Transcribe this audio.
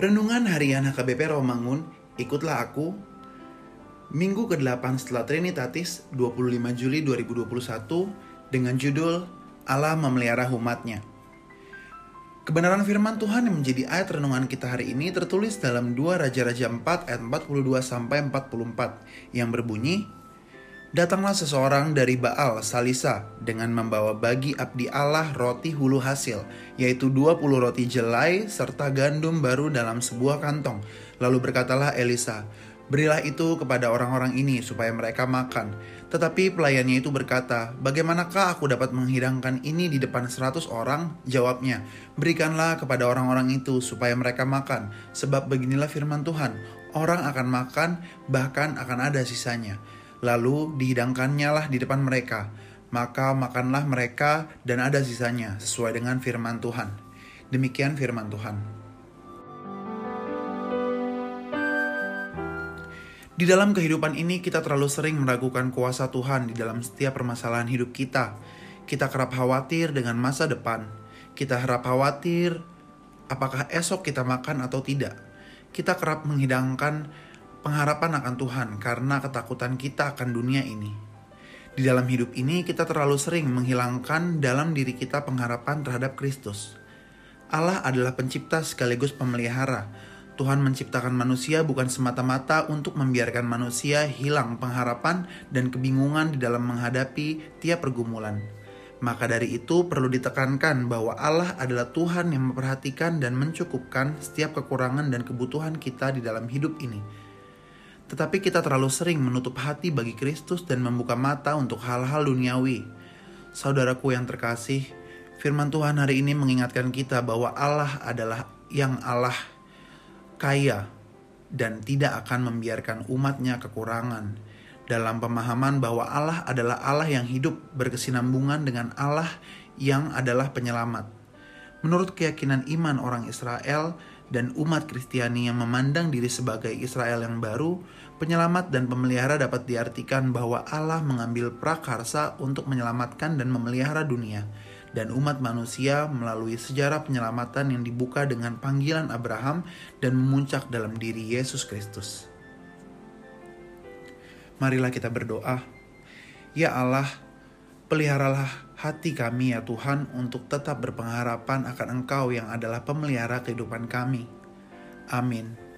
Renungan Harian HKBP Romangun, ikutlah aku. Minggu ke-8 setelah Trinitatis, 25 Juli 2021, dengan judul Allah memelihara umatnya. Kebenaran firman Tuhan yang menjadi ayat renungan kita hari ini tertulis dalam 2 Raja-Raja 4 ayat 42 sampai 44 yang berbunyi, Datanglah seseorang dari Baal Salisa dengan membawa bagi abdi Allah roti hulu hasil, yaitu 20 roti jelai serta gandum baru dalam sebuah kantong. Lalu berkatalah Elisa, Berilah itu kepada orang-orang ini supaya mereka makan. Tetapi pelayannya itu berkata, Bagaimanakah aku dapat menghidangkan ini di depan seratus orang? Jawabnya, Berikanlah kepada orang-orang itu supaya mereka makan. Sebab beginilah firman Tuhan, orang akan makan, bahkan akan ada sisanya. Lalu dihidangkannya lah di depan mereka. Maka makanlah mereka dan ada sisanya sesuai dengan firman Tuhan. Demikian firman Tuhan. Di dalam kehidupan ini kita terlalu sering meragukan kuasa Tuhan di dalam setiap permasalahan hidup kita. Kita kerap khawatir dengan masa depan. Kita harap khawatir apakah esok kita makan atau tidak. Kita kerap menghidangkan pengharapan akan Tuhan karena ketakutan kita akan dunia ini. Di dalam hidup ini, kita terlalu sering menghilangkan dalam diri kita pengharapan terhadap Kristus. Allah adalah pencipta sekaligus pemelihara. Tuhan menciptakan manusia bukan semata-mata untuk membiarkan manusia hilang pengharapan dan kebingungan di dalam menghadapi tiap pergumulan. Maka dari itu perlu ditekankan bahwa Allah adalah Tuhan yang memperhatikan dan mencukupkan setiap kekurangan dan kebutuhan kita di dalam hidup ini tetapi kita terlalu sering menutup hati bagi Kristus dan membuka mata untuk hal-hal duniawi. Saudaraku yang terkasih, firman Tuhan hari ini mengingatkan kita bahwa Allah adalah yang Allah kaya dan tidak akan membiarkan umatnya kekurangan. Dalam pemahaman bahwa Allah adalah Allah yang hidup berkesinambungan dengan Allah yang adalah penyelamat. Menurut keyakinan iman orang Israel, dan umat Kristiani yang memandang diri sebagai Israel yang baru, penyelamat dan pemelihara dapat diartikan bahwa Allah mengambil prakarsa untuk menyelamatkan dan memelihara dunia, dan umat manusia melalui sejarah penyelamatan yang dibuka dengan panggilan Abraham dan memuncak dalam diri Yesus Kristus. Marilah kita berdoa. Ya Allah, peliharalah hati kami ya Tuhan untuk tetap berpengharapan akan Engkau yang adalah pemelihara kehidupan kami. Amin.